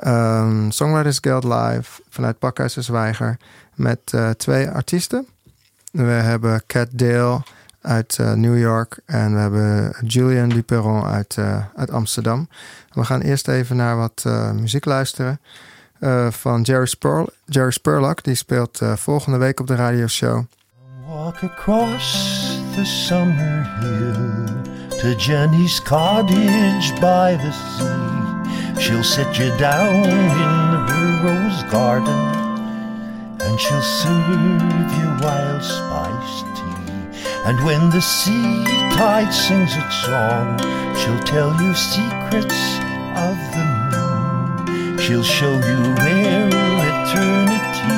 um, Songwriters Guild Live vanuit Pakhuis de Zwijger met uh, twee artiesten. We hebben Cat Dale uit uh, New York en we hebben Julian Duperron uit, uh, uit Amsterdam. We gaan eerst even naar wat muziek luisteren van Jerry, Spurl Jerry Spurlock. Die speelt volgende week op de radioshow. Walk across the summer hill to Jenny's cottage by the sea. She'll sit you down in her rose garden and she'll serve you wild spice tea. And when the sea tide sings its song, she'll tell you secrets of the moon. She'll show you where eternity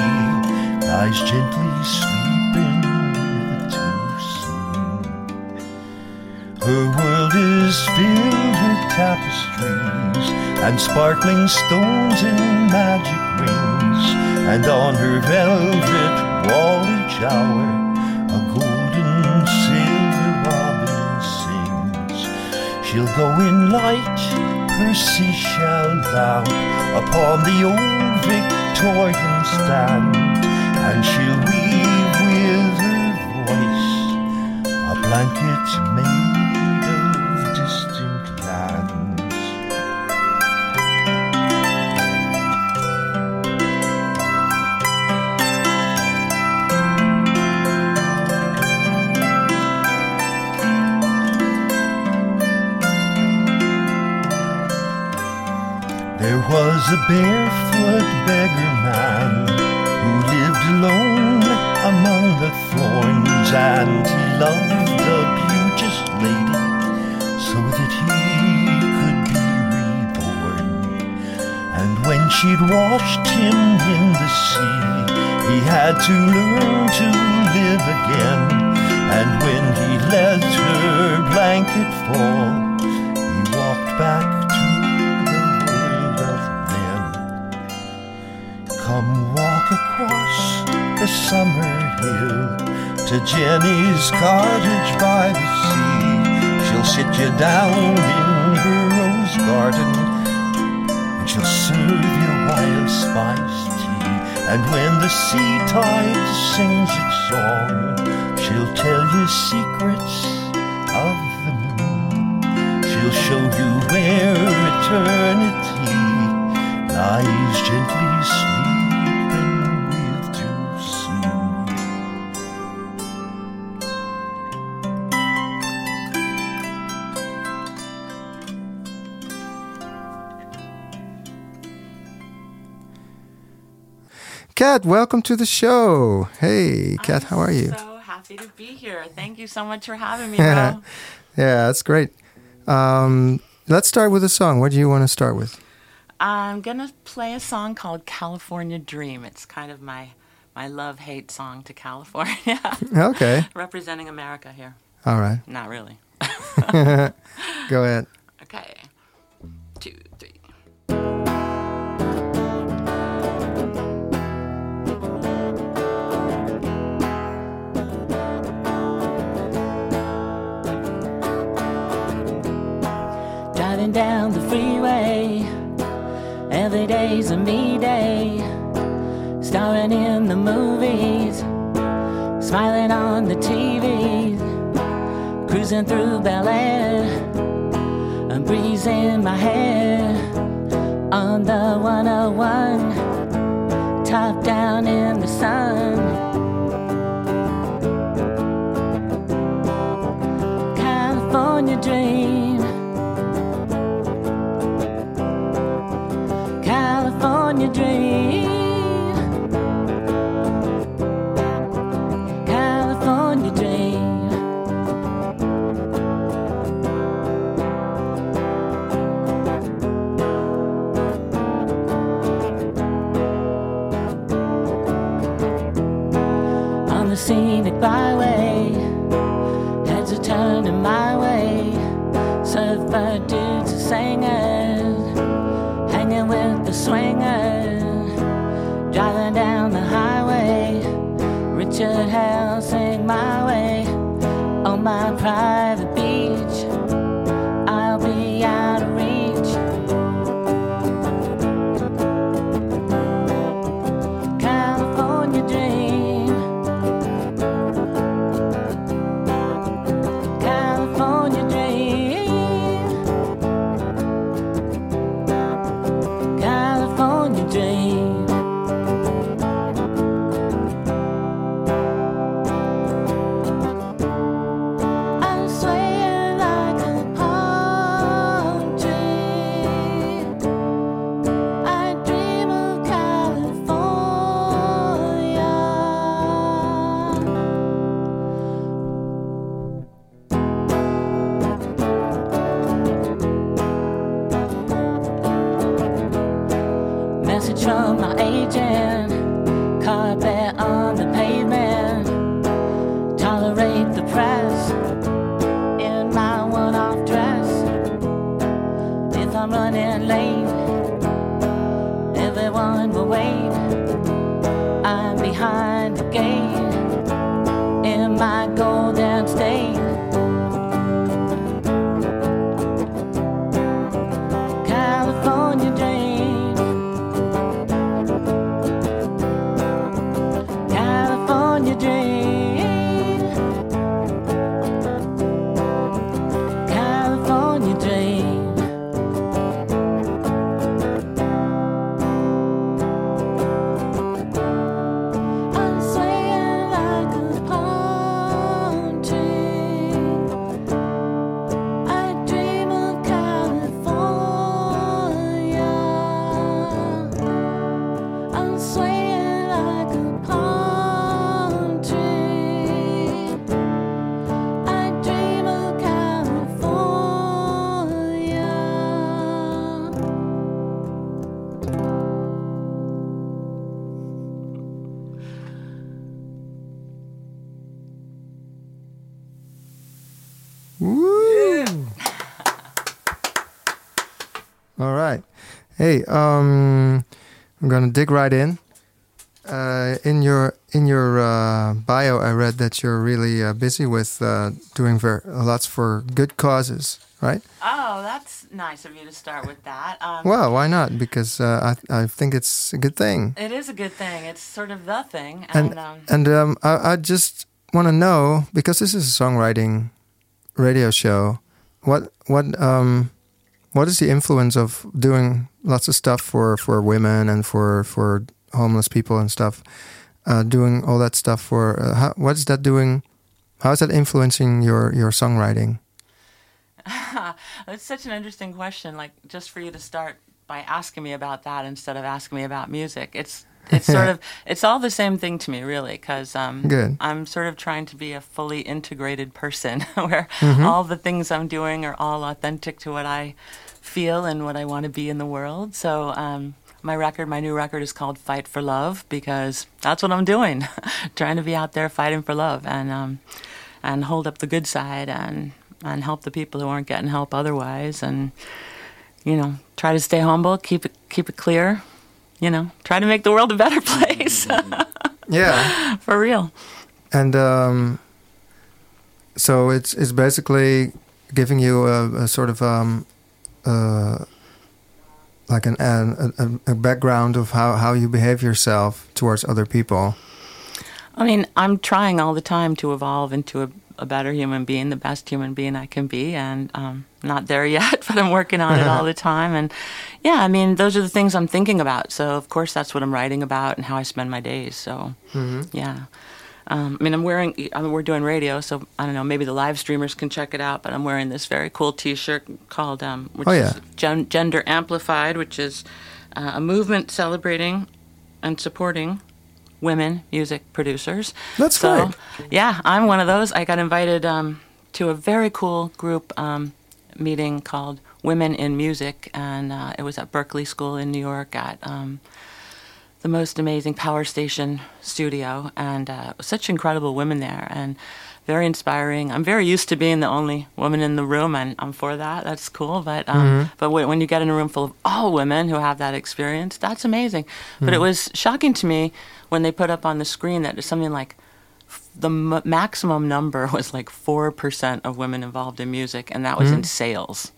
lies gently Her world is filled with tapestries and sparkling stones and magic rings, and on her velvet wall each hour a golden silver robin sings. She'll go in light, her seashell lamp upon the old Victorian stand, and she'll weave with her voice a blanket made was a barefoot beggar man who lived alone among the thorns, and he loved a beauteous lady so that he could be reborn. And when she'd washed him in the sea, he had to learn to live again. And when he let her blanket fall, he walked back Come walk across the summer hill to Jenny's cottage by the sea. She'll sit you down in her rose garden and she'll serve you wild spice tea. And when the sea tide sings its song, she'll tell you secrets of the moon. She'll show you where eternity lies Kat, welcome to the show. Hey, Kat, how are you? So happy to be here. Thank you so much for having me, yeah, that's great. Um, let's start with a song. What do you want to start with? I'm gonna play a song called California Dream. It's kind of my my love hate song to California, Okay. representing America here. All right. Not really. Go ahead. Okay, down the freeway, every day's a me day. Starring in the movies, smiling on the TVs, cruising through Bel Air, a breeze in my hair. On the 101, top down in the sun. California dream. California dream. Woo! All right. Hey, um, I'm gonna dig right in. Uh, in your in your uh, bio, I read that you're really uh, busy with uh, doing ver- lots for good causes, right? Oh, that's nice of you to start with that. Um, Well, why not? Because uh, I I think it's a good thing. It is a good thing. It's sort of the thing. And And, um, and um, I, I just want to know because this is a songwriting radio show. What what um what is the influence of doing lots of stuff for for women and for for homeless people and stuff? Uh, doing all that stuff for uh, how, what is that doing? How is that influencing your your songwriting? it's such an interesting question. Like just for you to start by asking me about that instead of asking me about music. It's it's sort of it's all the same thing to me, really, because um, I'm sort of trying to be a fully integrated person, where Mm-hmm. all the things I'm doing are all authentic to what I feel and what I want to be in the world. So. Um, my record, my new record, is called "Fight for Love" because that's what I'm doing, trying to be out there fighting for love and um, and hold up the good side and and help the people who aren't getting help otherwise and you know try to stay humble keep it keep it clear you know try to make the world a better place. Yeah, for real. And um, so it's it's basically giving you a, a sort of um, uh, like an, an a, a background of how, how you behave yourself towards other people. i mean i'm trying all the time to evolve into a, a better human being the best human being i can be and um, not there yet but i'm working on it all the time and yeah i mean those are the things i'm thinking about so of course that's what i'm writing about and how i spend my days so yeah Um, I mean, I'm wearing. I mean, we're doing radio, so I don't know. Maybe the live streamers can check it out. But I'm wearing this very cool T-shirt called, um, which Oh, yeah. is Gen- Gender Amplified, which is uh, a movement celebrating and supporting women music producers. That's so, great. Yeah, I'm one of those. I got invited um, to a very cool group um, meeting called Women in Music, and uh, it was at Berklee School in New York at. Um, the most amazing power station studio and uh, such incredible women there and very inspiring i'm very used to being the only woman in the room and i'm for that that's cool but um, but when when you get in a room full of all women who have that experience that's amazing but it was shocking to me when they put up on the screen that something like the m- maximum number was like 4% of women involved in music and that was in sales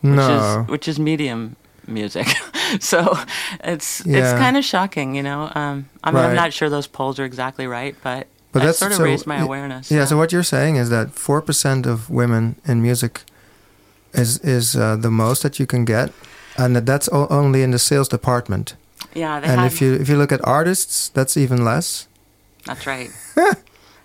which no, is which is medium music. so it's it's kind of shocking, you know. Um, I mean, I'm not sure those polls are exactly right, but, but I that's sort of so, raised my awareness. Yeah, So what you're saying is that four percent of women in music is is uh, the most that you can get, and that that's o- only in the sales department. Yeah, they and had, if you if you look at artists, that's even less. that's right.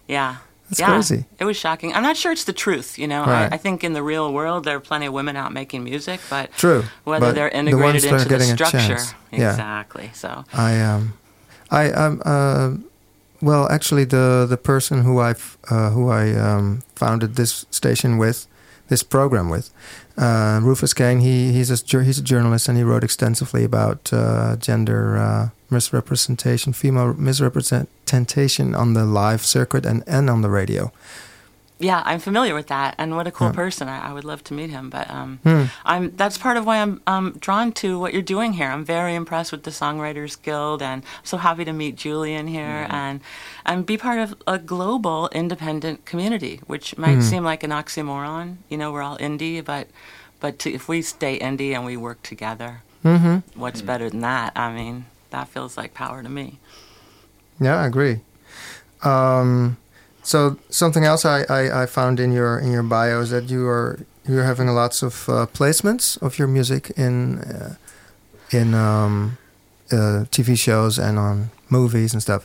yeah. That's yeah, crazy. It was shocking. I'm not sure it's the truth, you know. Right. I, I think in the real world there are plenty of women out making music, but True, whether but they're the integrated are into the structure. Yeah. exactly. So I um, I um, uh, well, actually, the the person who I uh, who I um, founded this station with, this program with, Uh, Rufus Kane, he he's a he's a journalist and he wrote extensively about uh, gender uh, misrepresentation, female misrepresentation on the live circuit and and on the radio. Yeah, I'm familiar with that, and what a cool Yeah. person. I, I would love to meet him, but um, Hmm. I'm that's part of why I'm um, drawn to what you're doing here. I'm very impressed with the Songwriters Guild, and I'm so happy to meet Julian here and and be part of a global independent community, which might seem like an oxymoron. You know, we're all indie, but but to, if we stay indie and we work together, hmm what's better than that? I mean, that feels like power to me. Yeah, I agree. Um, so something else I, I, I found in your in your bio is that you are you're having lots of uh, placements of your music in uh, in um, uh, TV shows and on movies and stuff.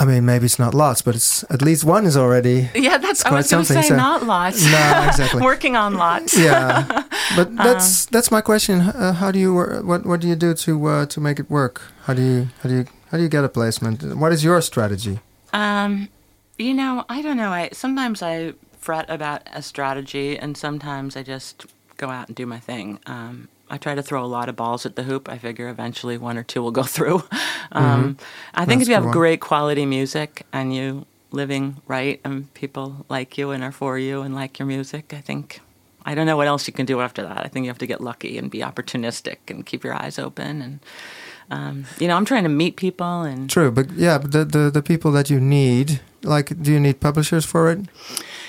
I mean, maybe it's not lots, but it's at least one is already. Yeah, that's. I was going to say so- not lots. No, exactly. Working on lots. Yeah, but Uh-huh. that's that's my question. Uh, how do you what what do you do to uh, to make it work? How do you how do you how do you get a placement? What is your strategy? Um, you know, I don't know. I sometimes I fret about a strategy, and sometimes I just go out and do my thing. Um, I try to throw a lot of balls at the hoop. I figure eventually one or two will go through. Um, I think That's if you have one. great quality music and you living right and people like you and are for you and like your music, I think. I don't know what else you can do after that. I think you have to get lucky and be opportunistic and keep your eyes open. And, um, you know, I'm trying to meet people and True, but yeah, but the, the the people that you need, like, do you need publishers for it?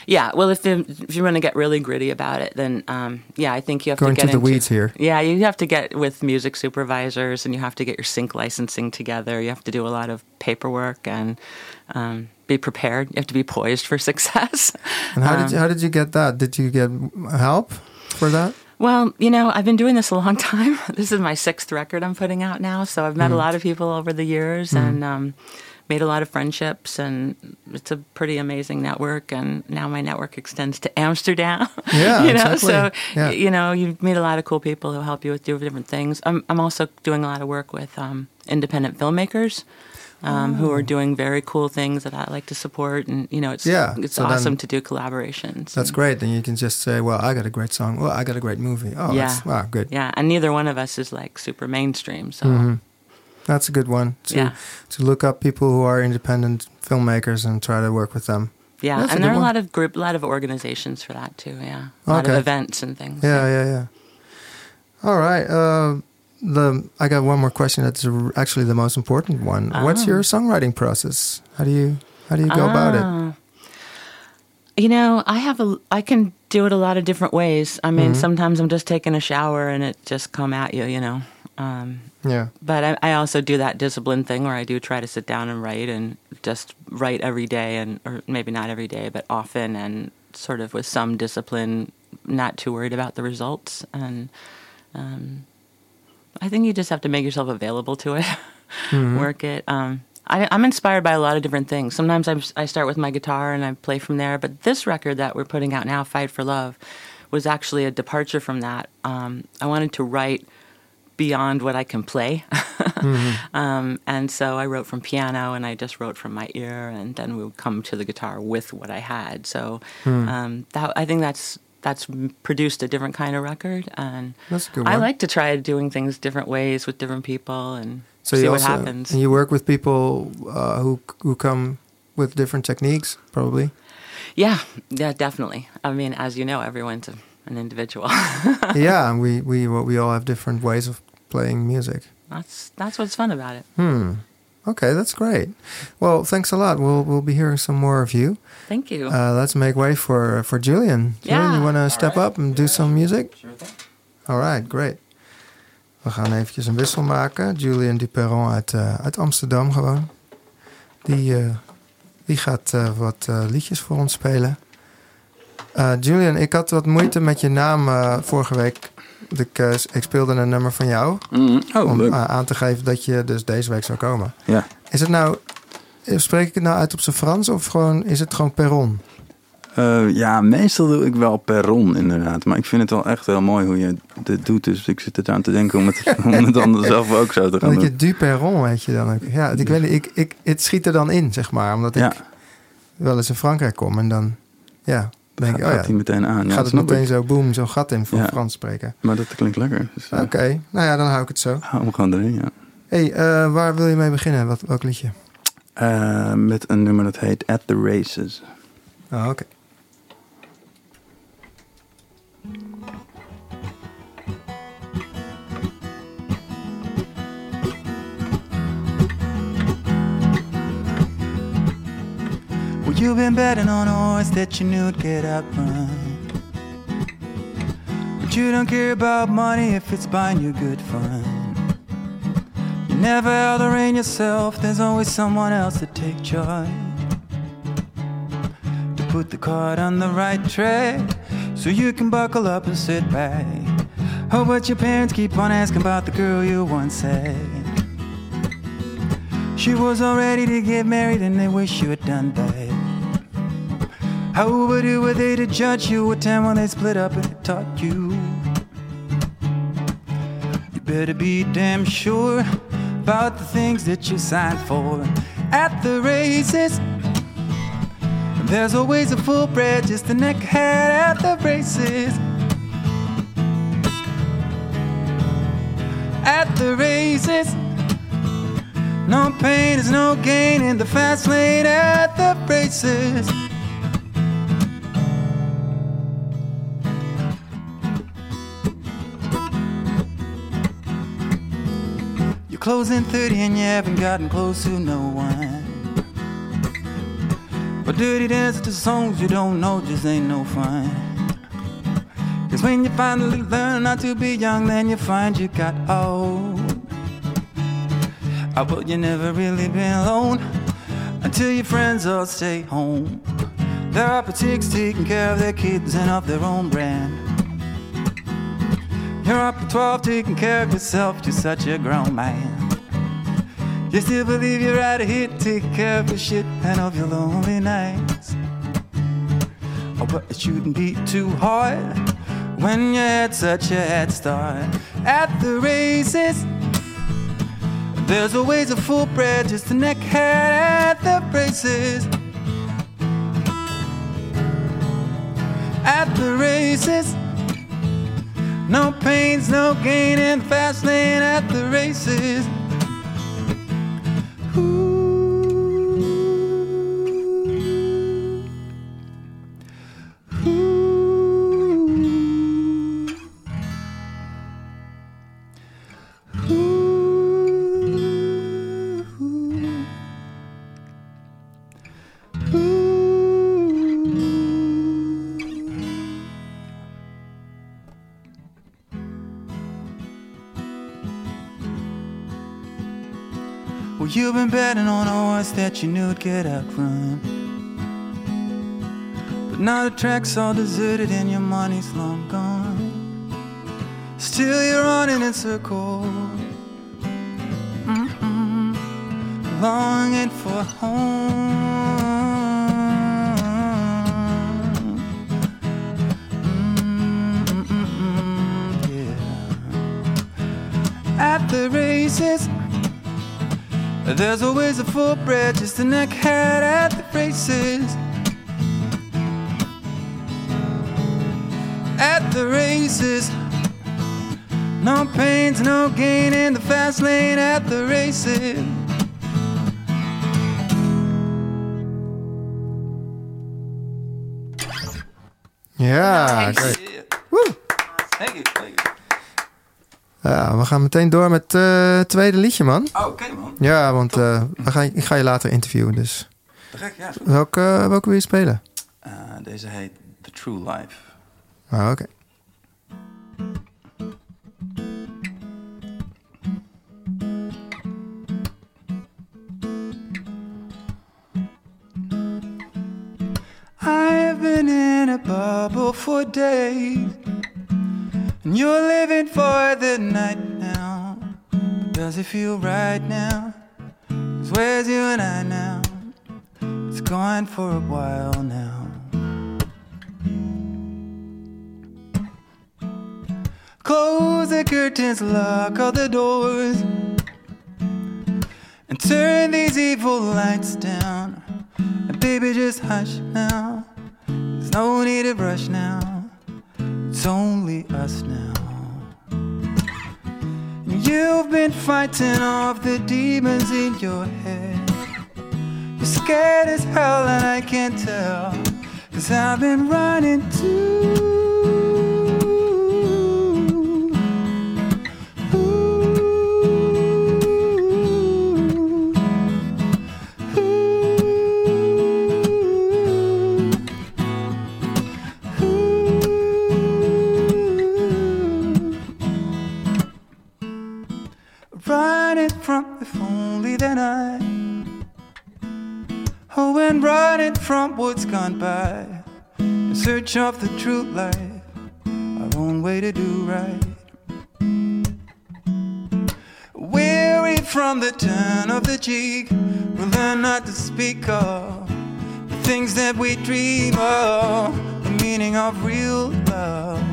Yeah, well, if you if you want to get really gritty about it, then um, yeah, I think you have Going to get the into, weeds here. Yeah, you have to get with music supervisors, and you have to get your sync licensing together. You have to do a lot of paperwork and um, be prepared. You have to be poised for success. And how did Um, you, how did you get that? Did you get help for that? Well, you know, I've been doing this a long time. This is my sixth record I'm putting out now, so I've met a lot of people over the years and um, made a lot of friendships, and it's a pretty amazing network. And now my network extends to Amsterdam. Yeah, you know, exactly. so Yeah. you know, you meet a lot of cool people who help you with different things. I'm I'm also doing a lot of work with um, independent filmmakers. Um, Who are doing very cool things that I like to support, and you know, it's. Yeah, it's so awesome to do collaborations. That's and- great. Then you can just say, "Well, I got a great song. Well, I got a great movie. Oh, Yeah. wow, good. Yeah, and neither one of us is like super mainstream, so Mhm. That's a good one. To, Yeah. to look up people who are independent filmmakers and try to work with them. yeah. That's and there are a one. lot of group, a lot of organizations for that too. Yeah, a lot Okay. of events and things. Yeah, yeah, yeah. All right. Uh, the I got one more question. That's actually the most important one. What's Ah. your songwriting process? How do you how do you go about it? Ah. You know, I have a, I can do it a lot of different ways. I mean, Mhm. sometimes I'm just taking a shower and it just come at you, you know. Um, Yeah. but I, I also do that discipline thing where I do try to sit down and write and just write every day and or maybe not every day, but often and sort of with some discipline, not too worried about the results. And um, I think you just have to make yourself available to it, Mhm. work it. Um, I, I'm inspired by a lot of different things. Sometimes I'm, I start with my guitar and I play from there. But this record that we're putting out now, "Fight for Love," was actually a departure from that. Um, I wanted to write beyond what I can play. um, and so I wrote from piano and I just wrote from my ear, and then we would come to the guitar with what I had. So um, that, I think that's that's produced a different kind of record, and That's a good I like to try doing things different ways with different people and So see you what also happens. and you work with people uh, who who come with different techniques, probably. yeah, yeah, definitely. I mean, as you know, everyone's a, an individual. yeah, we we we all have different ways of playing music. that's that's what's fun about it. Hmm. Okay, that's great. Well, thanks a lot. We'll we'll be hearing some more of you. Thank you. Uh, let's make way for for Julian. Julian, Yeah. you want to step up and do some music? Sure thing. All right, great. We gaan eventjes een wissel maken. Julian Duperron uit, eh, uit Amsterdam gewoon. Die, eh, die gaat eh, wat liedjes voor ons spelen. Eh, Julian, ik had wat moeite met je naam vorige week. Ik, eh, ik speelde een nummer van jou. Mhm. Oh, om eh, aan te geven dat je dus deze week zou komen. Ja. Is het nou... Spreek ik het nou uit op zijn Frans of gewoon, is het gewoon perron? Eh, ja, meestal doe ik wel perron inderdaad. Maar ik vind het wel echt heel mooi hoe je dit doet. Dus ik zit er aan te denken om het, om het dan zelf ook zo te gaan Dat je doen. du perron weet je dan ook. Ja, ik weet niet, ik, ik, het schiet er dan in, zeg maar. Omdat ik Ja, wel eens in Frankrijk kom en dan... Ja, denk ik, oh gaat ja, hij meteen aan. Ja, gaat het meteen ik. zo boem, zo'n gat in voor. Frans spreken. Maar dat klinkt lekker. Dus, eh, Oké, nou ja, dan hou ik het zo. hou hem gewoon erin, ja. hey, eh, waar wil je mee beginnen? Wat, welk liedje? Eh, met een nummer dat heet At The Races. Oh, oké. You've been betting on a horse that you knew would get up outrun. But you don't care about money if it's buying you good fun. You never held the rein yourself, there's always someone else to take charge. To put the cart on the right track, so you can buckle up and sit back. Oh, but your parents keep on asking about the girl you once had. She was all ready to get married and they wish you had done that. How overdue were they to judge you? What time when they split up and taught you? You better be damn sure about the things that you signed for at the races. There's always a full bred, just a neckhead at the races. At the races. No pain is no gain in the fast lane at the races. Closing 30 and you haven't gotten close to no one. But dirty dance to songs you don't know just ain't no fun. Cause when you finally learn not to be young, then you find you got old. Oh, but you never really been alone until your friends all stay home. There are chicks taking care of their kids and of their own brand. You're up at 12 taking care of yourself, you're such a grown man. You still believe you're out of here take care of your shit and of your lonely nights. Oh, but it shouldn't be too hard when you had such a head start at the races. There's always a full bred, just a neckhead at the races. At the races. No pains, no gain in the fast lane at the races. Ooh. You've been betting on a horse that you knew would get outrun. But now the track's all deserted and your money's long gone. Still, you're running in circles, longing for home. Mm-mm-mm, yeah. At the races. There's always a full bred, just a neckhead at the races. At the races. No pains, no gain in the fast lane at the races. Ja, Nice. great. Woe! Thank you, thank you. Ja, we gaan meteen door met eh, het tweede liedje, man. Oh, oké man. Ja, want eh, we gaan, ik ga je later interviewen, dus... Gek, ja. Welke, welke wil je spelen? Eh, deze heet The True Life. Ah, oké. I've been in a bubble for days, and you're living for the night. Does it feel right now? 'Cause where's you and I now? It's gone for a while now. Close the curtains, lock all the doors, and turn these evil lights down. And baby, just hush now. There's no need to rush now, it's only us now. You've been fighting off the demons in your head. You're scared as hell, and I can't tell, cause I've been running too. From what's gone by. In search of the true light, Our own way to do right. Weary from the turn of the cheek We learn not to speak of The things that we dream of The meaning of real love.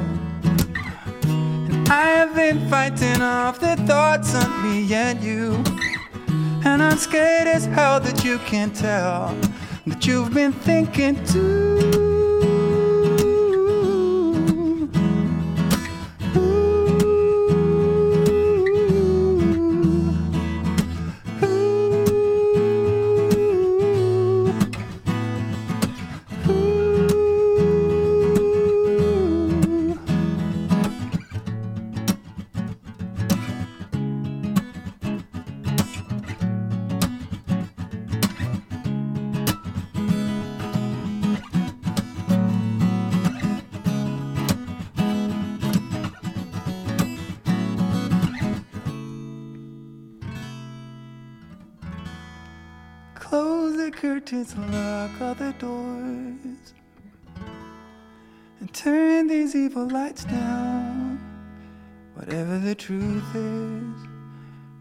And I have been fighting off the thoughts on me and you. And I'm scared as hell that you can't tell that you've been thinking too. Turn these evil lights down. Whatever the truth is,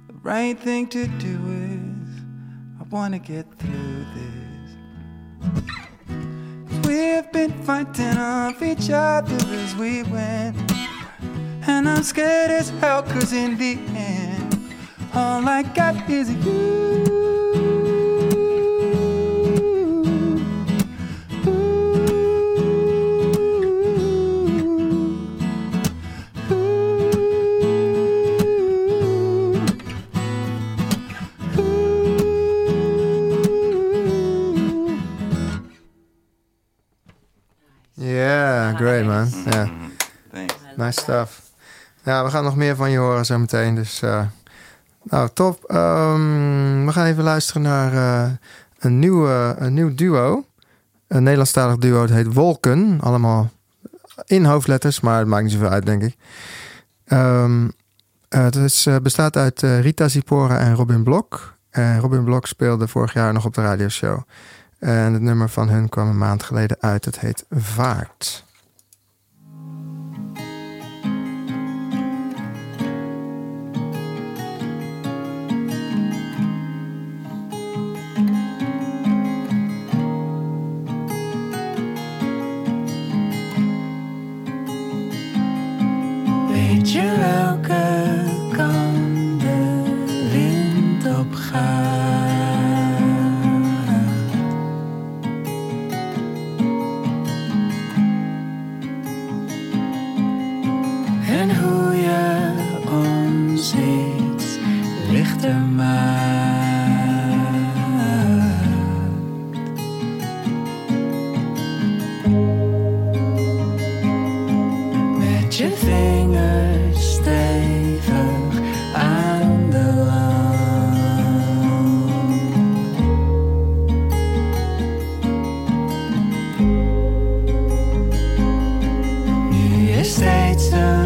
the right thing to do is, I wanna get through this. we we've been fighting off each other as we went, and I'm scared as hell, cause in the end, all I got is you. Nice stuff. Ja, we gaan nog meer van je horen zo meteen. Dus, eh, nou, top. Ehm, we gaan even luisteren naar eh, een, nieuwe, een nieuw duo. Een Nederlandstalig duo. Het heet Wolken. Allemaal in hoofdletters, maar het maakt niet zoveel uit, denk ik. Ehm, eh, het is, bestaat uit Rita Zipora en Robin Blok. En Robin Blok speelde vorig jaar nog op de radioshow. En het nummer van hun kwam een maand geleden uit. Het heet Vaart. Weet je welke Nu je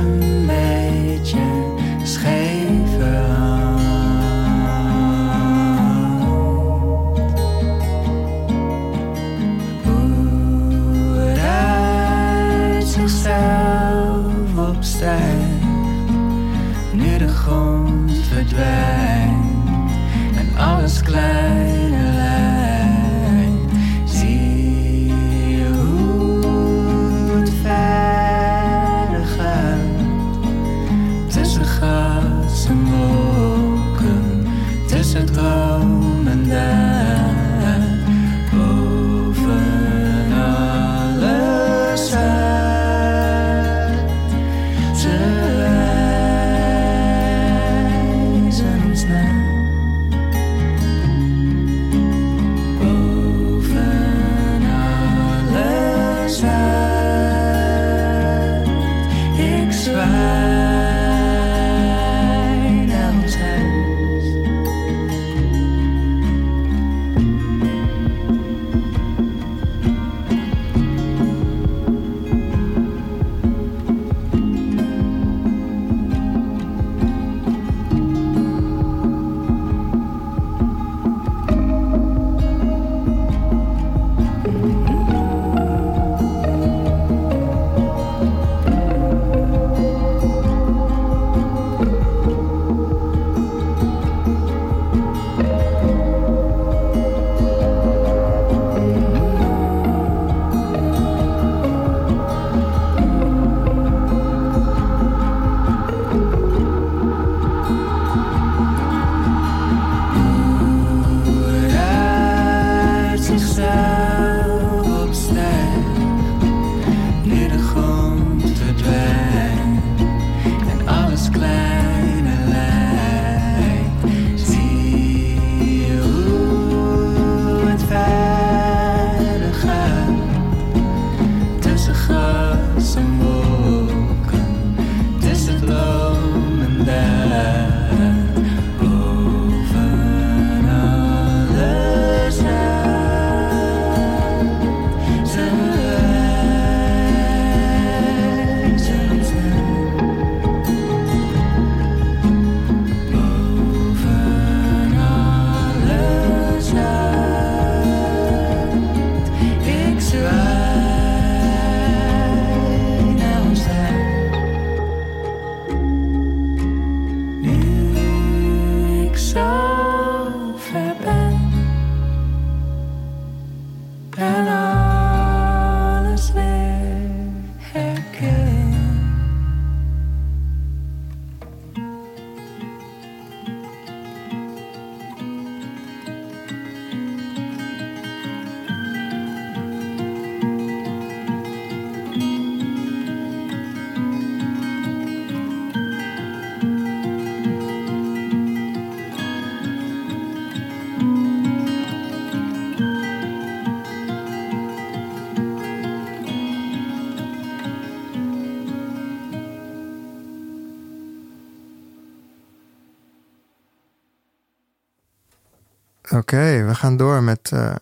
Oké, we gaan door met uh,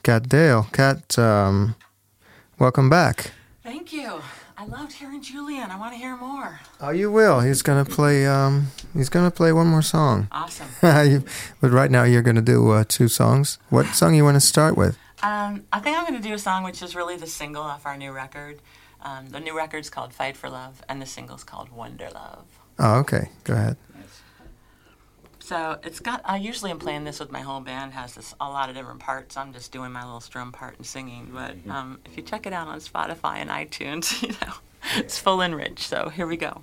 Cat Dale. Cat, um, welcome back. Thank you. I loved hearing Julian. I want to hear more. Oh, you will. He's gonna play. Um, he's gonna play one more song. Awesome. but right now, you're gonna do uh, two songs. What song you want to start with? Um, I think I'm gonna do a song which is really the single off our new record. Um, the new record's called "Fight for Love," and the single's called "Wonder Love." Oh, okay. Go ahead. So it's got. I usually am playing this with my whole band. Has this a lot of different parts. I'm just doing my little strum part and singing. But mm-hmm. um, if you check it out on Spotify and iTunes, you know, it's full and rich. So here we go.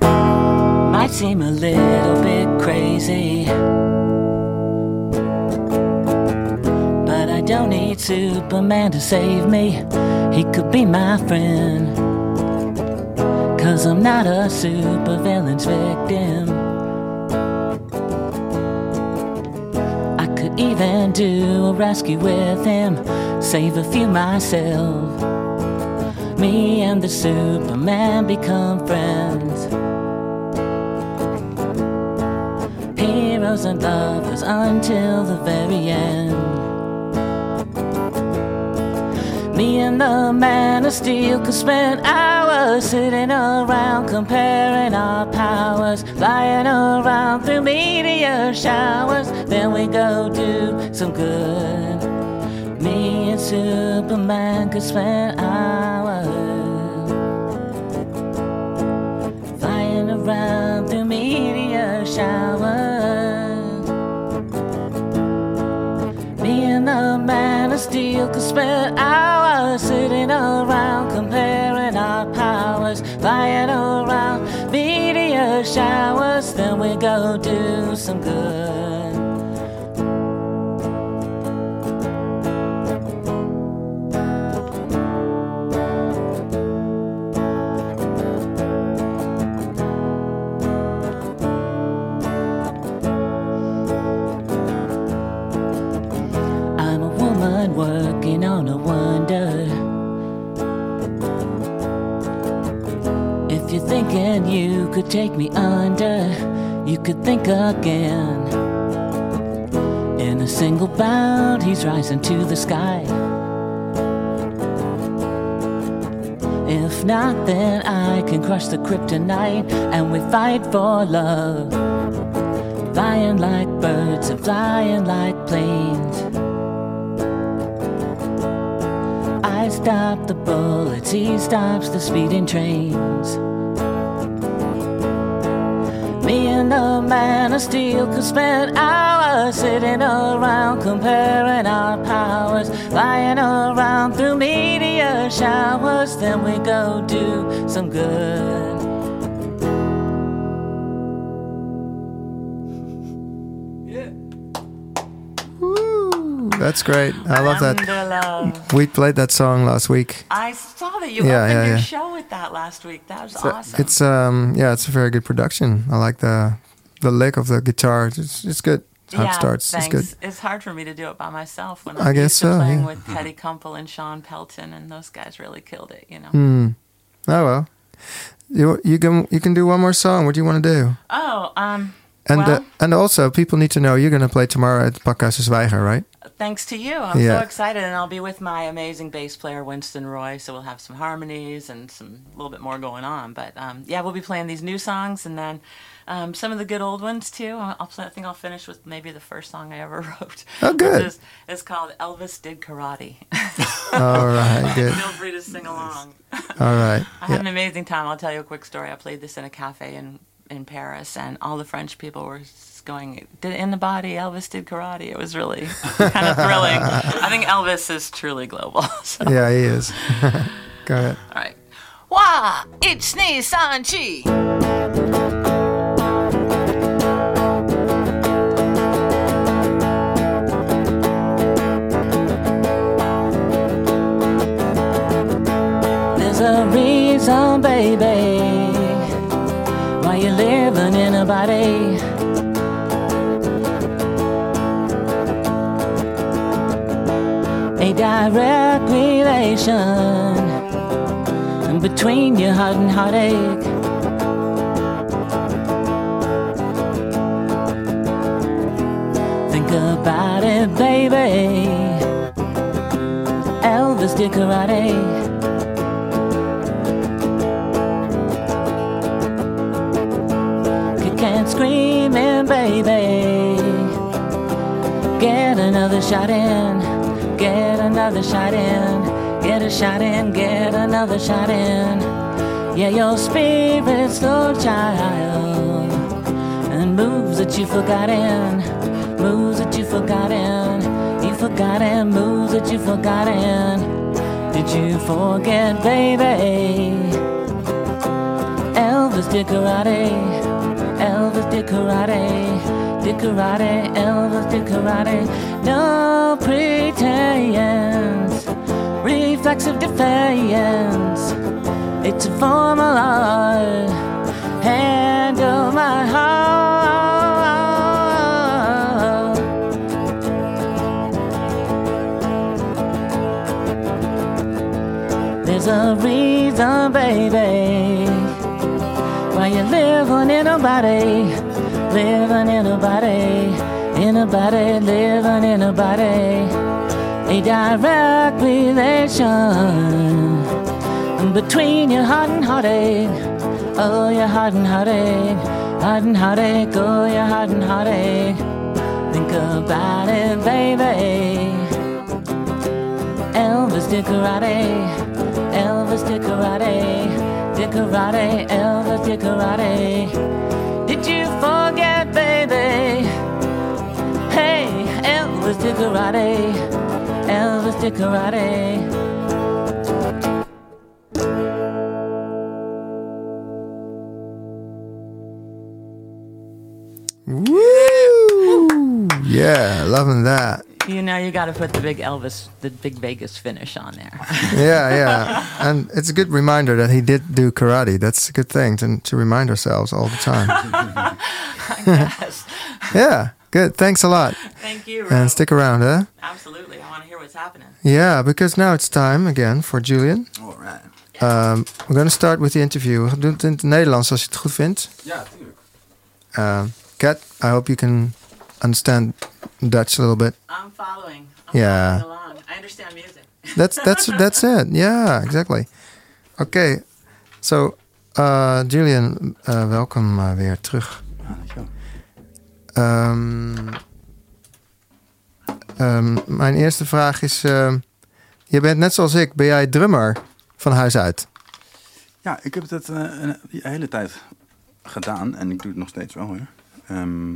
Might seem a little bit crazy, but I don't need Superman to save me. He could be my friend. Cause I'm not a supervillain's victim. Even do a rescue with him, save a few myself. Me and the Superman become friends. Heroes and lovers until the very end. Me and the man of steel could spend hours sitting around comparing our powers, flying around through meteor showers. Then we go do some good. Me and Superman could spend hours flying around through meteor showers. Me and the man of steel could spend hours sitting around comparing our powers, flying around showers. Then we go do some good. Could take me under, you could think again. In a single bound, he's rising to the sky. If not, then I can crush the kryptonite and we fight for love. Flying like birds and flying like planes. I stop the bullets, he stops the speeding trains. Me and the man of steel could spend hours sitting around comparing our powers, flying around through meteor showers. Then we go do some good. That's great. I love that. We played that song last week. I saw that you yeah, opened yeah, your yeah. show with that last week. That was so awesome. It's um yeah, it's a very good production. I like the the lick of the guitar. It's it's good. How yeah, starts. Thanks. It's good. It's hard for me to do it by myself when I'm I guess so, playing yeah. with Teddy Kumpel and Shawn Pelton, and those guys really killed it. You know. Mm. Oh well. You you can you can do one more song. What do you want to do? Oh um. And well, uh, and also people need to know you're going to play tomorrow at Pakhuis Zwijger, right? Thanks to you. I'm yeah. so excited, and I'll be with my amazing bass player Winston Roy. So we'll have some harmonies and some a little bit more going on. But um, yeah, we'll be playing these new songs, and then um, some of the good old ones too. I'll, i think I'll finish with maybe the first song I ever wrote. Oh, good. Is, it's called Elvis Did Karate. All right, good. Feel free to sing along. All right. I had an amazing time. I'll tell you a quick story. I played this in a cafe in in Paris, and all the French people were going, did in the body, Elvis did karate. It was really kind of thrilling. I think Elvis is truly global. So. Yeah, he is. Go ahead. All right. Wah! it's Nissan Chi. There's a reason, baby, why you're living in a body direct relation between your heart and heartache. Think about it, baby. Elvis did karate. And screaming, baby. Get another shot in. Get another shot in. Get a shot in. Get another shot in. Yeah, your spirit's so child. And moves that you forgotten. Moves that you forgotten. You forgot forgotten. Moves that you forgot forgotten. Did you forget, baby? Elvis did karate. Elvis did karate. Did karate. Elvis did karate. No pretense. Reflexive defiance. It's a form of art. Handle my heart. There's a reason, baby, why you're living in a body, living in a body, in a body, living in a body. A direct relation between your heart and heartache. Oh, your heart and heartache, heart and heartache, oh, your heart and heartache. Think about it, baby. Elvis did karate. Elvis did karate. Did karate. Elvis did karate. Did you forget, baby? Hey, Elvis did karate. Elvis did karate. Woo! Yeah, loving that. You know, you got to put the big Elvis, the big Vegas finish on there. Yeah, yeah. And it's a good reminder that he did do karate. That's a good thing to, to remind ourselves all the time. yes. Yeah, good. Thanks a lot. Thank you. And stick around, huh? Absolutely. What's happening. Yeah, because now it's time again for Julian. All right. Um, we're going to start with the interview. We doen het in het Nederlands als je het goed vindt. Ja, tuurlijk. Um, Kat, I hope you can understand Dutch a little bit. I'm following. I'm Yeah. following along. I understand music. That's that's that's it. Yeah, exactly. Okay, so uh, Julian, uh, welkom uh, weer terug. Ja, dankjewel. Ehm, ehm, mijn eerste vraag is: ehm, je bent net zoals ik, ben jij drummer van huis uit? Ja, ik heb dat eh, een, hele tijd gedaan en ik doe het nog steeds wel hoor. Ehm,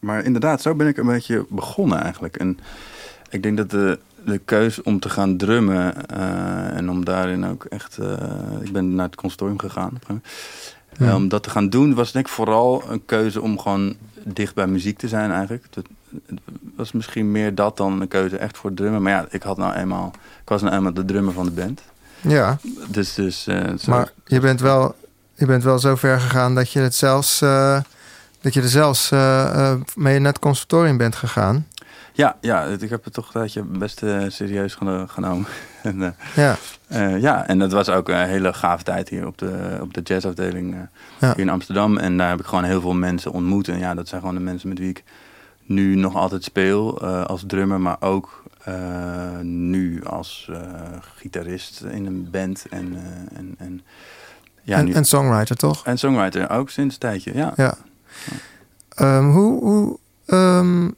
maar inderdaad, zo ben ik een beetje begonnen eigenlijk. En ik denk dat de, de keus om te gaan drummen eh, en om daarin ook echt... eh, ik ben naar het conservatorium gegaan. om dat te gaan doen was denk ik vooral een keuze om gewoon dicht bij muziek te zijn eigenlijk. Dat, het was misschien meer dat dan een keuze echt voor drummen. Maar ja, ik had nou eenmaal... Ik was nou eenmaal de drummer van de band. Ja, Dus, dus eh, zo- maar je bent wel, je bent wel zo ver gegaan dat je het zelfs, eh, dat je er zelfs eh, mee naar het conservatorium bent gegaan. Ja, ja, ik heb het toch een tijdje best serieus geno- genomen. en, Ja, ja, en dat was ook een hele gave tijd hier op de, op de jazzafdeling Ja. hier in Amsterdam. En daar heb ik gewoon heel veel mensen ontmoet. En ja, dat zijn gewoon de mensen met wie ik nu nog altijd speel eh, als drummer, maar ook eh, nu als eh, gitarist in een band. En, en, en, ja, en, nu, en songwriter toch? en songwriter ook sinds een tijdje, ja. Ja. Ehm, hoe hoe ehm,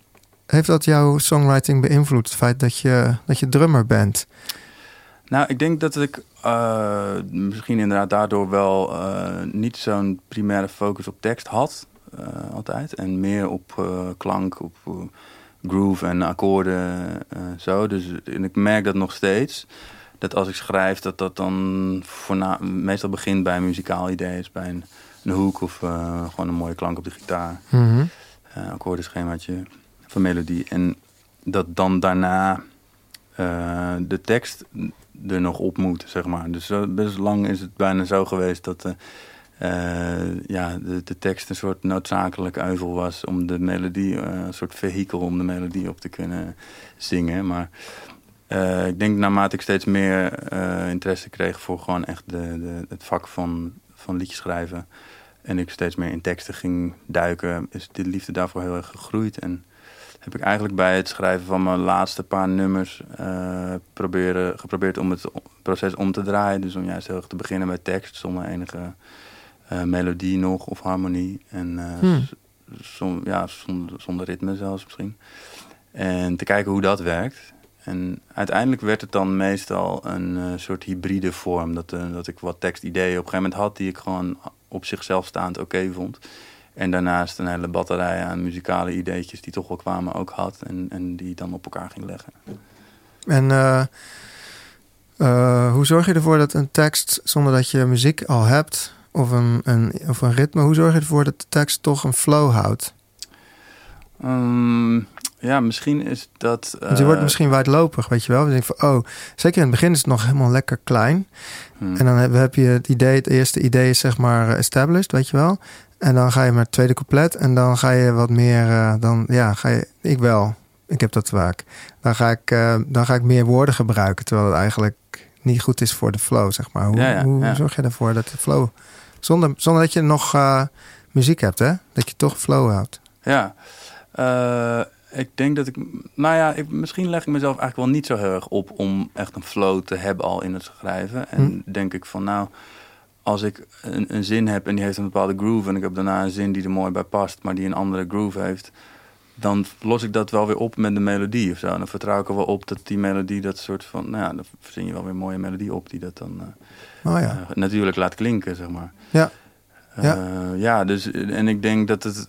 heeft dat jouw songwriting beïnvloed? Het feit dat je, dat je drummer bent? Nou, ik denk dat ik misschien inderdaad daardoor wel niet zo'n primaire focus op tekst had, altijd. En meer op eh, klank, op eh, groove en akkoorden, eh, zo. Dus en ik merk dat nog steeds. Dat als ik schrijf, dat dat dan voorna meestal begint bij een muzikaal idee. bij een, een hoek of eh, gewoon een mooie klank op de gitaar Mhm. eh akkoordenschemaatje van melodie. En dat dan daarna eh, de tekst er nog op moet, zeg maar. Dus best lang is het bijna zo geweest dat eh, eh, ja, de, de tekst een soort noodzakelijk euvel was om de melodie, eh, een soort vehikel om de melodie op te kunnen zingen. Maar eh, ik denk naarmate ik steeds meer eh, interesse kreeg voor gewoon echt de, de, het vak van, van liedjes schrijven. En ik steeds meer in teksten ging duiken, is de liefde daarvoor heel erg gegroeid. En heb ik eigenlijk bij het schrijven van mijn laatste paar nummers proberen, geprobeerd om het proces om te draaien. Dus om juist heel erg te beginnen met tekst zonder enige uh, melodie nog of harmonie. En hmm. som, ja, zonder, zonder ritme zelfs misschien. En te kijken hoe dat werkt. En uiteindelijk werd het dan meestal een uh, soort hybride vorm. Dat, uh, dat ik wat tekstideeën op een gegeven moment had die ik gewoon op zichzelf staand oké vond. En daarnaast een hele batterij aan muzikale ideetjes die toch wel kwamen ook had. En, en die dan op elkaar ging leggen. En uh, hoe zorg je ervoor dat een tekst, zonder dat je muziek al hebt, of een, een, of een ritme, hoe zorg je ervoor dat de tekst toch een flow houdt? Um, ja, misschien is dat. Uh... je wordt eh, misschien wijdlopig, weet je wel. We denken van, oh, zeker in het begin is het nog helemaal lekker klein. Hmm. En dan heb, heb, je het idee, het eerste idee is zeg maar established, weet je wel. En dan ga je met het tweede couplet en dan ga je wat meer, uh, dan ja, ga je, ik wel, ik heb dat vaak. Dan ga ik, uh, dan ga ik meer woorden gebruiken, terwijl het eigenlijk niet goed is voor de flow, zeg maar. Hoe, ja, ja, hoe zorg je ervoor dat de flow, zonder, zonder dat je nog muziek hebt, hè, dat je toch flow houdt? Ja, ik denk dat ik, nou ja, ik, misschien leg ik mezelf eigenlijk wel niet zo heel erg op om echt een flow te hebben al in het schrijven. En hm. denk ik van, nou, als ik een, een, zin heb en die heeft een bepaalde groove en ik heb daarna een zin die er mooi bij past, maar die een andere groove heeft, dan los ik dat wel weer op met de melodie of zo. En dan vertrouw ik er wel op dat die melodie dat soort van, nou ja, dan verzin je wel weer een mooie melodie op die dat dan uh, oh ja. uh, natuurlijk laat klinken, zeg maar. Ja. Ja. Uh, ja, dus en ik denk dat het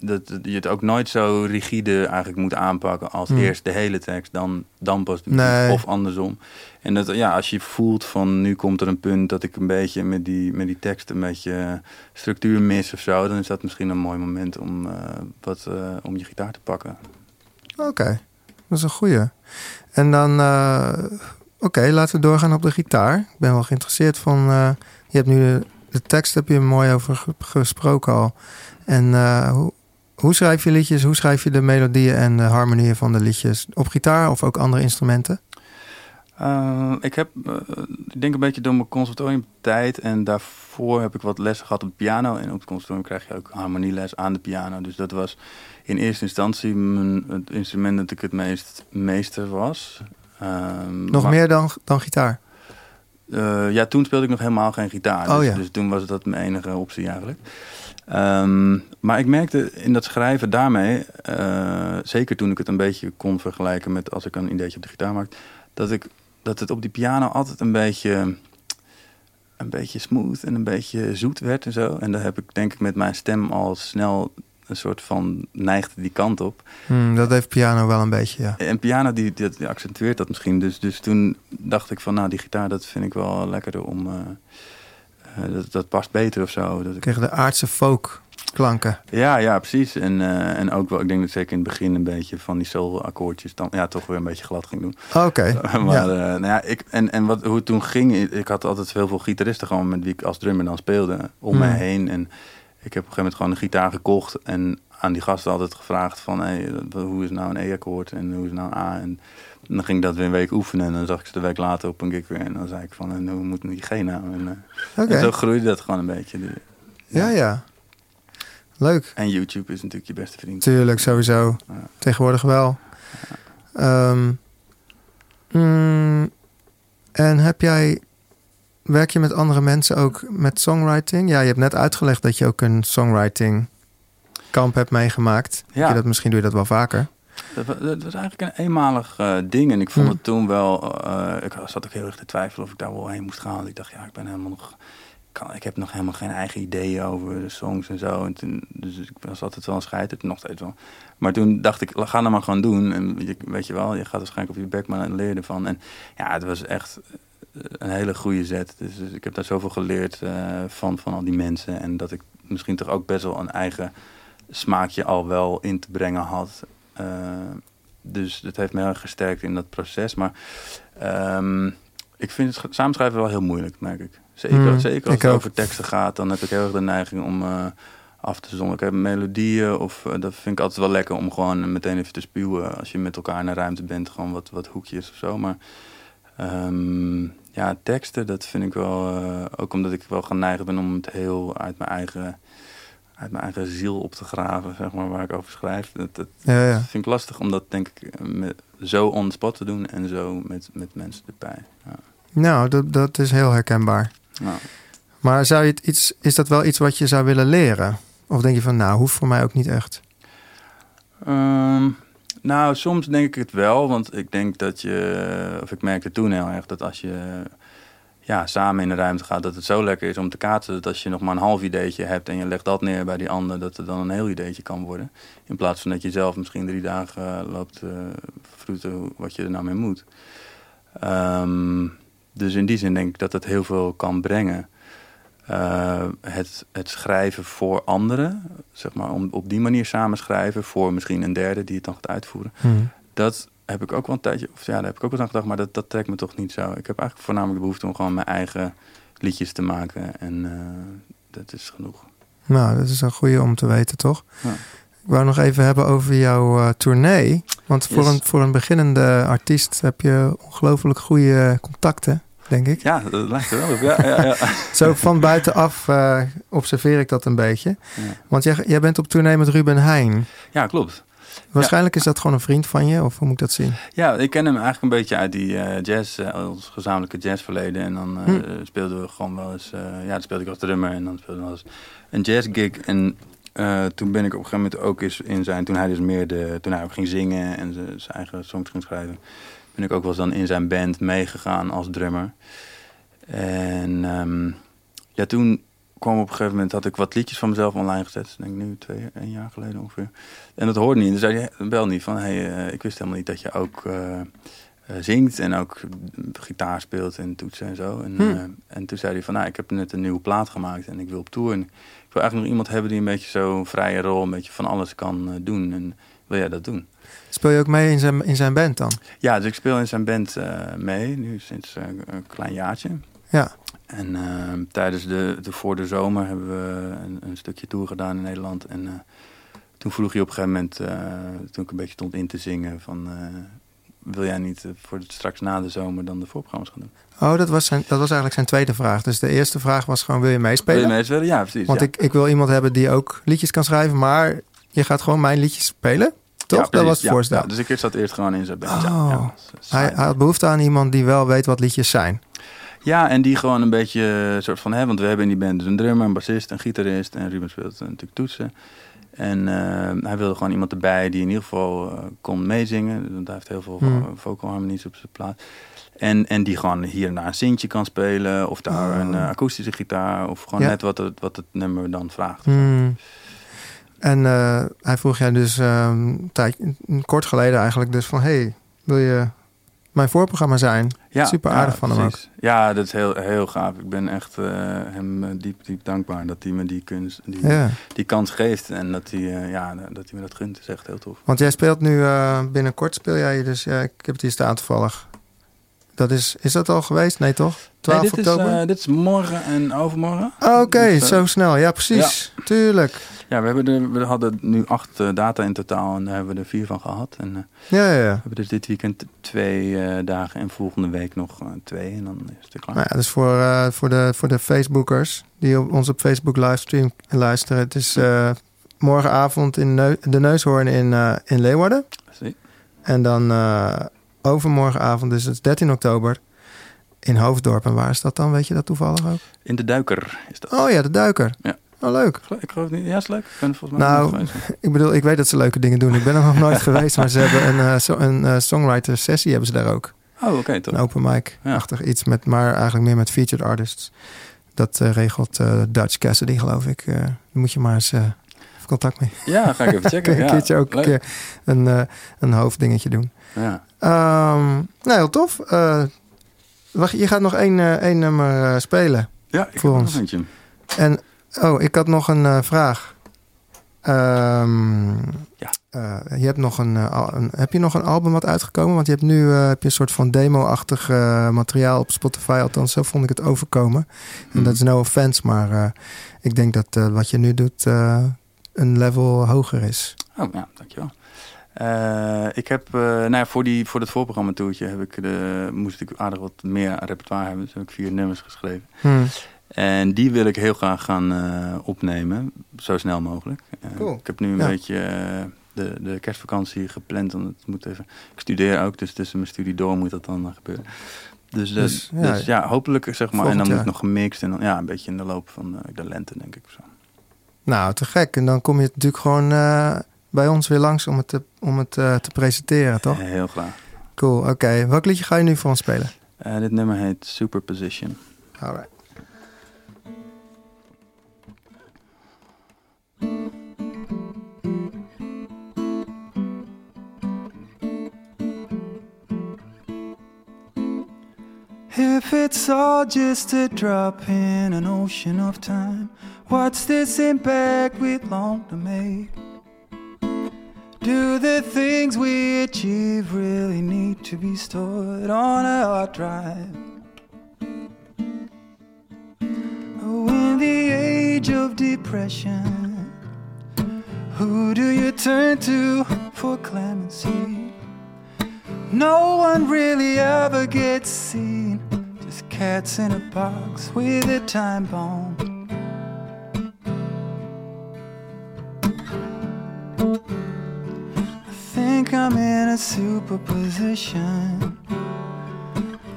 dat je het ook nooit zo rigide eigenlijk moet aanpakken als hmm. eerst de hele tekst, dan, dan pas de nee. of andersom. En dat, ja, als je voelt van nu komt er een punt dat ik een beetje met die, met die tekst een beetje structuur mis of zo, dan is dat misschien een mooi moment om, uh, wat, uh, om je gitaar te pakken. Oké, dat is een goeie. En dan, uh, oké, laten we doorgaan op de gitaar. Ik ben wel geïnteresseerd van, je hebt nu de, de tekst heb je mooi over gesproken al. En hoe, hoe schrijf je liedjes? Hoe schrijf je de melodieën en de harmonieën van de liedjes? Op gitaar of ook andere instrumenten? Uh, ik heb, uh, ik denk een beetje door mijn conservatorium tijd en daarvoor heb ik wat lessen gehad op piano. En op het conservatorium krijg je ook harmonieles aan de piano. Dus dat was in eerste instantie mijn, het instrument dat ik het meest meester was. Ehm, nog meer dan, dan gitaar? Uh, ja, toen speelde ik nog helemaal geen gitaar. Oh, dus, ja. dus toen was dat mijn enige optie eigenlijk. Um, maar ik merkte in dat schrijven daarmee, zeker toen ik het een beetje kon vergelijken met als ik een ideetje op de gitaar maakte, dat, ik, dat het op die piano altijd een beetje, een beetje smooth en een beetje zoet werd en zo. En daar heb ik denk ik met mijn stem al snel een soort van neigde die kant op. Hmm, dat heeft piano wel een beetje, ja. En piano die, die, accentueert dat misschien. Dus, dus toen dacht ik van, nou die gitaar dat vind ik wel lekkerder om... Uh, uh, dat, dat past beter of zo. Dat ik... Kreeg de aardse folk klanken. Ja, ja, precies. En, uh, en ook wel, ik denk dat zeker in het begin een beetje van die soul akkoordjes dan ja, toch weer een beetje glad ging doen. Oké. maar ja. Uh, nou ja, ik, en, en wat, hoe het toen ging, ik had altijd heel veel gitaristen gewoon met wie ik als drummer dan speelde om me hmm. heen. En ik heb op een gegeven moment gewoon een gitaar gekocht en aan die gasten altijd gevraagd van hey, hoe is nou een E-akkoord en hoe is nou een A. En dan ging ik dat weer een week oefenen en dan zag ik ze de week later op een gig weer. En dan zei ik van, en hoe moet die G nou? En, uh, en zo groeide dat gewoon een beetje. ja. ja. Leuk. En YouTube is natuurlijk je beste vriend. Tuurlijk, sowieso. Tegenwoordig wel. Um, mm, en heb jij, werk je met andere mensen ook met songwriting? Ja, je hebt net uitgelegd dat je ook een songwriting kamp hebt meegemaakt. Ja. Je dat, misschien doe je dat wel vaker. Dat, dat was eigenlijk een eenmalig uh, ding. En ik vond hm. het toen wel... Uh, ik zat ook heel erg te twijfelen of ik daar wel heen moest gaan. Ik dacht, ja, ik ben helemaal nog kan, ik heb nog helemaal geen eigen ideeën over de songs en zo. En dus ik was altijd wel een scheiter, nog steeds wel. Maar toen dacht ik, ga dat maar gewoon doen. En je, weet je wel, je gaat waarschijnlijk op je bek, maar leer ervan. En ja, het was echt een hele goede zet. Dus, dus ik heb daar zoveel geleerd uh, van, van al die mensen. En dat ik misschien toch ook best wel een eigen smaakje al wel in te brengen had. Uh, dus dat heeft me heel erg gesterkt in dat proces. Maar um, ik vind het samenschrijven wel heel moeilijk, merk ik. Zeker, mm, zeker als het over teksten gaat, dan heb ik heel erg de neiging om uh, af te zonder. Ik heb melodieën of uh, dat vind ik altijd wel lekker om gewoon meteen even te spuwen. Als je met elkaar in een ruimte bent, gewoon wat, wat hoekjes of zo. Maar um, ja, teksten, dat vind ik wel, uh, ook omdat ik wel geneigd ben om het heel uit mijn eigen uit mijn eigen ziel op te graven, zeg maar, waar ik over schrijf. Dat, dat Ja, ja. vind ik lastig om dat, denk ik, met, zo on the spot te doen en zo met, met mensen erbij. Ja. Nou, dat, dat is heel herkenbaar. Nou, Maar zou je het iets, is dat wel iets wat je zou willen leren? Of denk je van, nou, hoeft voor mij ook niet echt? Ehm, nou, soms denk ik het wel, want ik denk dat je, of ik merkte toen heel erg dat als je ja, samen in de ruimte gaat, dat het zo lekker is om te kaatsen. Dat als je nog maar een half ideetje hebt en je legt dat neer bij die ander, dat het dan een heel ideetje kan worden. In plaats van dat je zelf misschien drie dagen eh, loopt uh, vroeten wat je er nou mee moet. Ehm, dus in die zin denk ik dat het heel veel kan brengen. Uh, het, het schrijven voor anderen, zeg maar, om op die manier samen schrijven voor misschien een derde die het dan gaat uitvoeren. Hmm. Dat heb ik ook wel een tijdje, of ja, daar heb ik ook wel aan gedacht, maar dat, dat trekt me toch niet zo. Ik heb eigenlijk voornamelijk de behoefte om gewoon mijn eigen liedjes te maken en uh, dat is genoeg. Nou, dat is een goede om te weten, toch? Ja. Ik wou nog even hebben over jouw uh, tournee. Want voor, Yes. een, voor een beginnende artiest heb je ongelooflijk goede contacten, denk ik. Ja, dat lijkt er wel op. Ja, ja, ja. Zo van buitenaf uh, observeer ik dat een beetje. Ja. Want jij, jij bent op tournee met Ruben Heijn. ja klopt. Waarschijnlijk is dat gewoon een vriend van je, of hoe moet ik dat zien? Ja, ik ken hem eigenlijk een beetje uit die uh, jazz, uh, ons gezamenlijke jazzverleden. En dan uh, hm. speelden we gewoon wel eens, ja, dan speelde ik als drummer en dan speelde we wel eens een jazzgig. En uh, toen ben ik op een gegeven moment ook eens in zijn, toen hij dus meer de, toen hij ook ging zingen en zijn eigen songs ging schrijven, ben ik ook wel eens dan in zijn band meegegaan als drummer. En um, ja, toen kwam op een gegeven moment, had ik wat liedjes van mezelf online gezet. Denk ik nu twee, een jaar geleden ongeveer. En dat hoorde niet. En toen zei hij, bel niet van, hey, uh, ik wist helemaal niet dat je ook uh, zingt en ook gitaar speelt en toetsen en zo. En, Hmm. en toen zei hij van, nou, ik heb net een nieuwe plaat gemaakt en ik wil op tour. En ik wil eigenlijk nog iemand hebben die een beetje zo'n vrije rol, een beetje van alles kan doen. En wil jij dat doen? Speel je ook mee in zijn, in zijn band dan? Ja, dus ik speel in zijn band mee, nu sinds een klein jaartje. Ja. En uh, tijdens de, de, voor de zomer hebben we een, een stukje tour gedaan in Nederland. En uh, toen vroeg hij op een gegeven moment, uh, toen ik een beetje stond in te zingen, van wil jij niet voor het, straks na de zomer dan de voorprogramma's gaan doen? Oh, dat was, zijn, dat was eigenlijk zijn tweede vraag. Dus de eerste vraag was gewoon, wil je meespelen? Wil je meespelen? Ja, precies. Want ja. Ik, ik wil iemand hebben die ook liedjes kan schrijven, maar je gaat gewoon mijn liedjes spelen? Toch? Ja, dat was het ja, voorstel. Ja, dus ik zat eerst gewoon in zijn band. Oh. Ja, hij, hij had behoefte aan iemand die wel weet wat liedjes zijn. Ja, en die gewoon een beetje soort van, hè, want we hebben in die band dus een drummer, een bassist, een gitarist en Ruben speelt natuurlijk toetsen. En uh, hij wilde gewoon iemand erbij die in ieder geval uh, kon meezingen, want hij heeft heel veel Hmm. vocal harmonies op zijn plaat. En, en die gewoon hier en daar een sintje kan spelen, of daar Oh. een uh, akoestische gitaar, of gewoon Ja. net wat het, wat het nummer dan vraagt. Hmm. En eh, hij vroeg jij dus ehm, een tijd, kort geleden eigenlijk dus van... hey, wil je mijn voorprogramma zijn? Ja, Super aardig van hem ook. Ja, dat is heel, heel gaaf. Ik ben echt uh, hem uh, diep, diep dankbaar dat hij me die, kunst, die, Ja. die kans geeft. En dat hij, uh, ja, dat hij me dat gunt. Dat is echt heel tof. Want jij speelt nu uh, binnenkort, speel jij dus... Ja, ik heb het hier staan toevallig. Dat is, is dat al geweest? Nee, toch? 12 nee, dit oktober? Is, uh, dit is morgen en overmorgen. Oké, okay, Dus, zo snel. Ja, precies. Ja. Tuurlijk. Ja, we, hebben er, we hadden nu acht uh, data in totaal en daar hebben we er vier van gehad. En, ja, ja, ja. We hebben dus dit weekend twee dagen en volgende week nog twee en dan is het klaar. Nou ja, dus voor, voor, de, voor de Facebookers die op ons op Facebook livestream luisteren. Het is morgenavond in Neu de Neushoorn in, in Leeuwarden. Zie. En dan overmorgenavond, dus het is 13 oktober, in Hoofddorp. En waar is dat dan? Weet je dat toevallig ook? In de Duiker is dat. Oh ja, de Duiker. Ja. Oh, leuk. Ik geloof niet. Ja, is leuk. Ik ben volgens mij nou, ik bedoel, ik weet dat ze leuke dingen doen. Ik ben er nog nooit geweest, maar ze hebben een, uh, so, een uh, songwriter sessie hebben ze daar ook. Oh, oké, okay. Een open mic-achtig ja. iets, met, maar eigenlijk meer met featured artists. Dat uh, regelt Dutch Cassidy, geloof ik. Daar moet je maar eens even contact mee. Ja, ga ik even checken. een ja, keertje ook een, keer een, een hoofddingetje doen. Ja. Um, nou, heel tof. wacht, je gaat nog één, één nummer spelen. Ja, ik voor heb ons. nog. En Oh, ik had nog een vraag. Um, ja. Uh, je hebt, nog een, uh, een, heb je nog een album wat uitgekomen? Want je hebt nu heb je een soort van demo-achtig materiaal op Spotify. Althans, zo vond ik het overkomen. En Mhm. dat is no offense, maar ik denk dat wat je nu doet een level hoger is. Oh, ja, dankjewel. Uh, ik heb, uh, nou ja, voor, die, voor het voorprogramma toertje heb ik de, moest ik aardig wat meer repertoire hebben. Dus heb ik vier nummers geschreven. Hmm. En die wil ik heel graag gaan eh, opnemen, zo snel mogelijk. Eh, Cool. Ik heb nu een Ja. beetje eh, de, de kerstvakantie gepland. Want het moet even, ik studeer ook, dus tussen mijn studie door moet dat dan eh, gebeuren. Dus, eh, Dus, dus, ja, ja, hopelijk zeg maar. En dan moet jaar. nog gemixt en dan, ja, een beetje in de loop van eh, de lente, denk ik. Zo. Nou, te gek. En dan kom je natuurlijk gewoon eh, bij ons weer langs om het te, om het, eh, te presenteren, toch? Heel graag. Cool, oké. Welk liedje ga je nu voor ons spelen? Eh, dit nummer heet Superposition. Alright. If it's all just a drop in an ocean of time, what's this impact we long to make? Do the things we achieve really need to be stored on a hard drive? Oh, in the age of depression, who do you turn to for clemency? No one really ever gets seen. Just cats in a box with a time bomb. Think I'm in a superposition.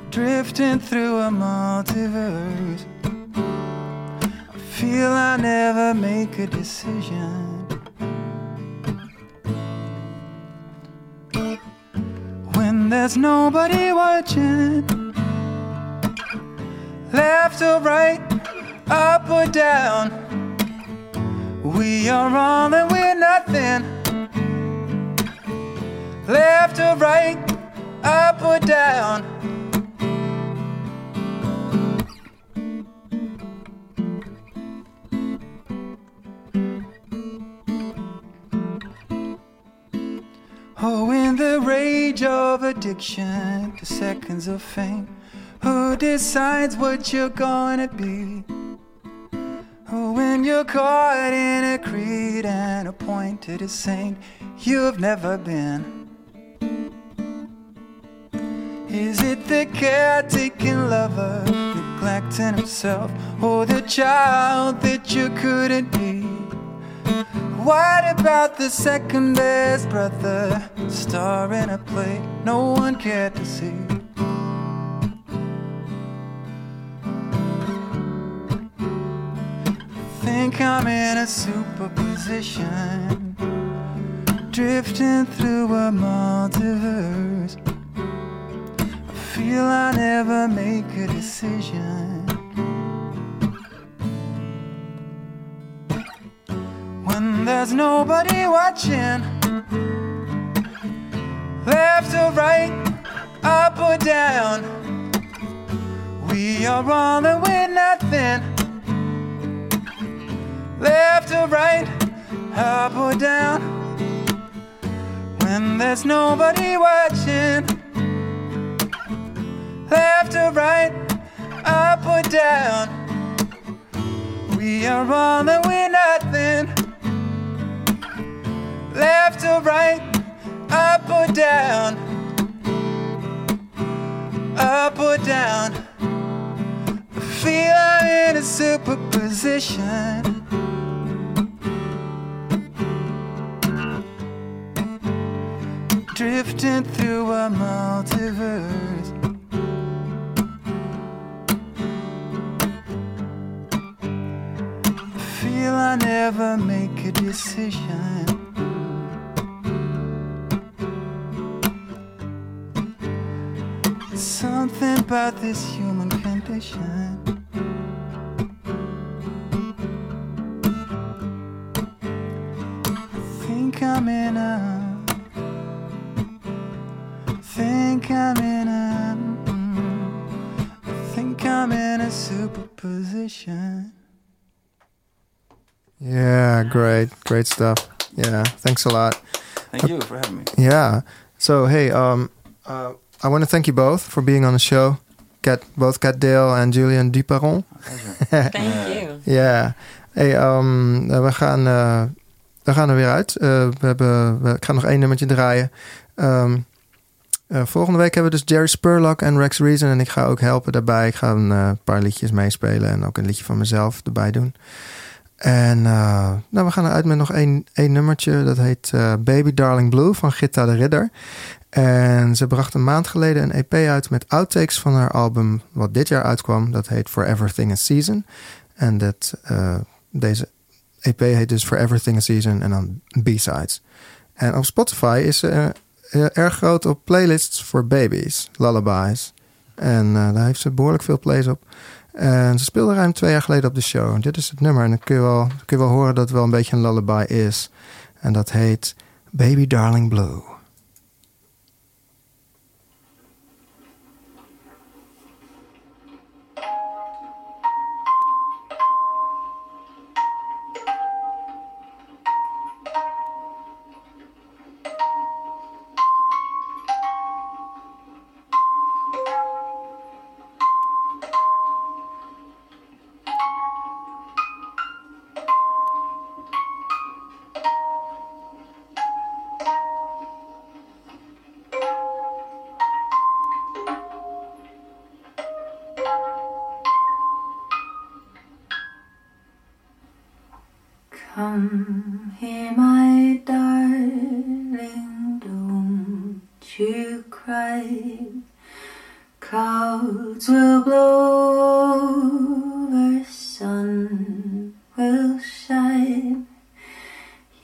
Drifting through a multiverse. I feel I never make a decision. when there's nobody watching. Left or right, up or down. We are all and we're nothing. Left or right, up or down. Oh, in the rage of addiction to seconds of fame, who decides what you're gonna be? Oh, when you're caught in a creed and appointed a saint you've never been. Is it the caretaking lover neglecting himself, or the child that you couldn't be? What about the second best brother? Star in a play no one cared to see. Think I'm in a superposition, drifting through a multiverse. Feel I never make a decision. when there's nobody watching. Left or right, up or down. We are and we're nothing. Left or right, up or down. When there's nobody watching. Left or right, up or down. We are all and we're nothing left or right, up or down, up or down. I feel I'm in a superposition. Drifting through a multiverse. Feel I never make a decision. Something about this human condition. I think I'm in a. Think I'm in a. mm, think I'm in a superposition. Yeah, great. Great stuff. Yeah, thanks a lot. Thank you for having me. Yeah. So, hey, um, uh, I want to thank you both for being on the show. Cat, both Cat Dale en Julian Duparon. Thank you. Ja. Hey, um, we, gaan, uh, we gaan er weer uit. Uh, we hebben, we, ik ga nog één nummertje draaien. Um, Eh, volgende week hebben we dus Jerry Spurlock en Rex Reason. En ik ga ook helpen daarbij. Ik ga een paar liedjes meespelen en ook een liedje van mezelf erbij doen. En eh, nou, we gaan eruit met nog één, nummertje. Dat heet Baby Darling Blue van Gitta de Ridder. En ze bracht een maand geleden een EP uit met outtakes van haar album, wat dit jaar uitkwam. Dat heet For Everything a Season. En dat, deze EP heet dus For Everything a Season en dan B-sides. En op Spotify is ze erg groot op playlists voor baby's, lullabies. En daar heeft ze behoorlijk veel plays op. En ze speelde ruim twee jaar geleden op de show. Dit is het nummer. En dan kun je wel, kun je wel horen dat het wel een beetje een lullaby is. En dat heet Baby Darling Blue. Clouds will blow over, sun will shine.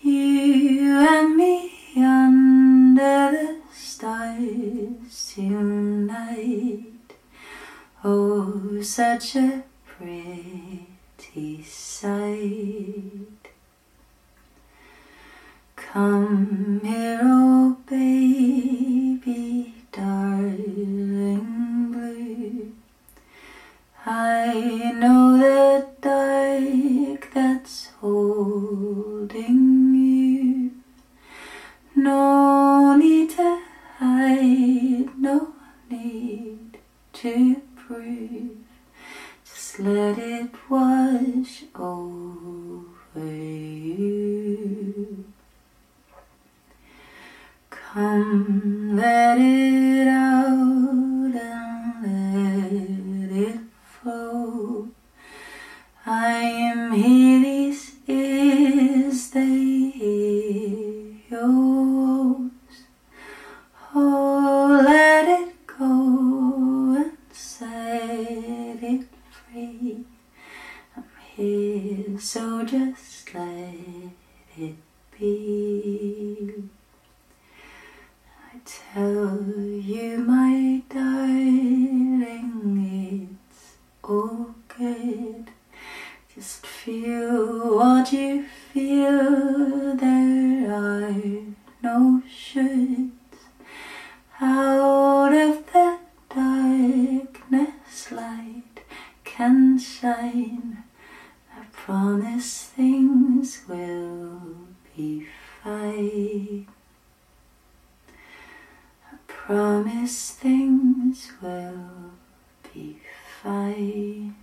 You and me under the stars tonight. Oh, such a pretty sight. Come here, oh baby, darling blue. I know the dark that's holding you. No need to hide, no need to prove. Just let it wash over you. Come, let it out and let it flow. I am here, this is the hear. Oh, let it go and set it free. I'm here, so just what you feel. There are no shoulds. Out of the darkness, light can shine. I promise things will be fine. I promise things will be fine.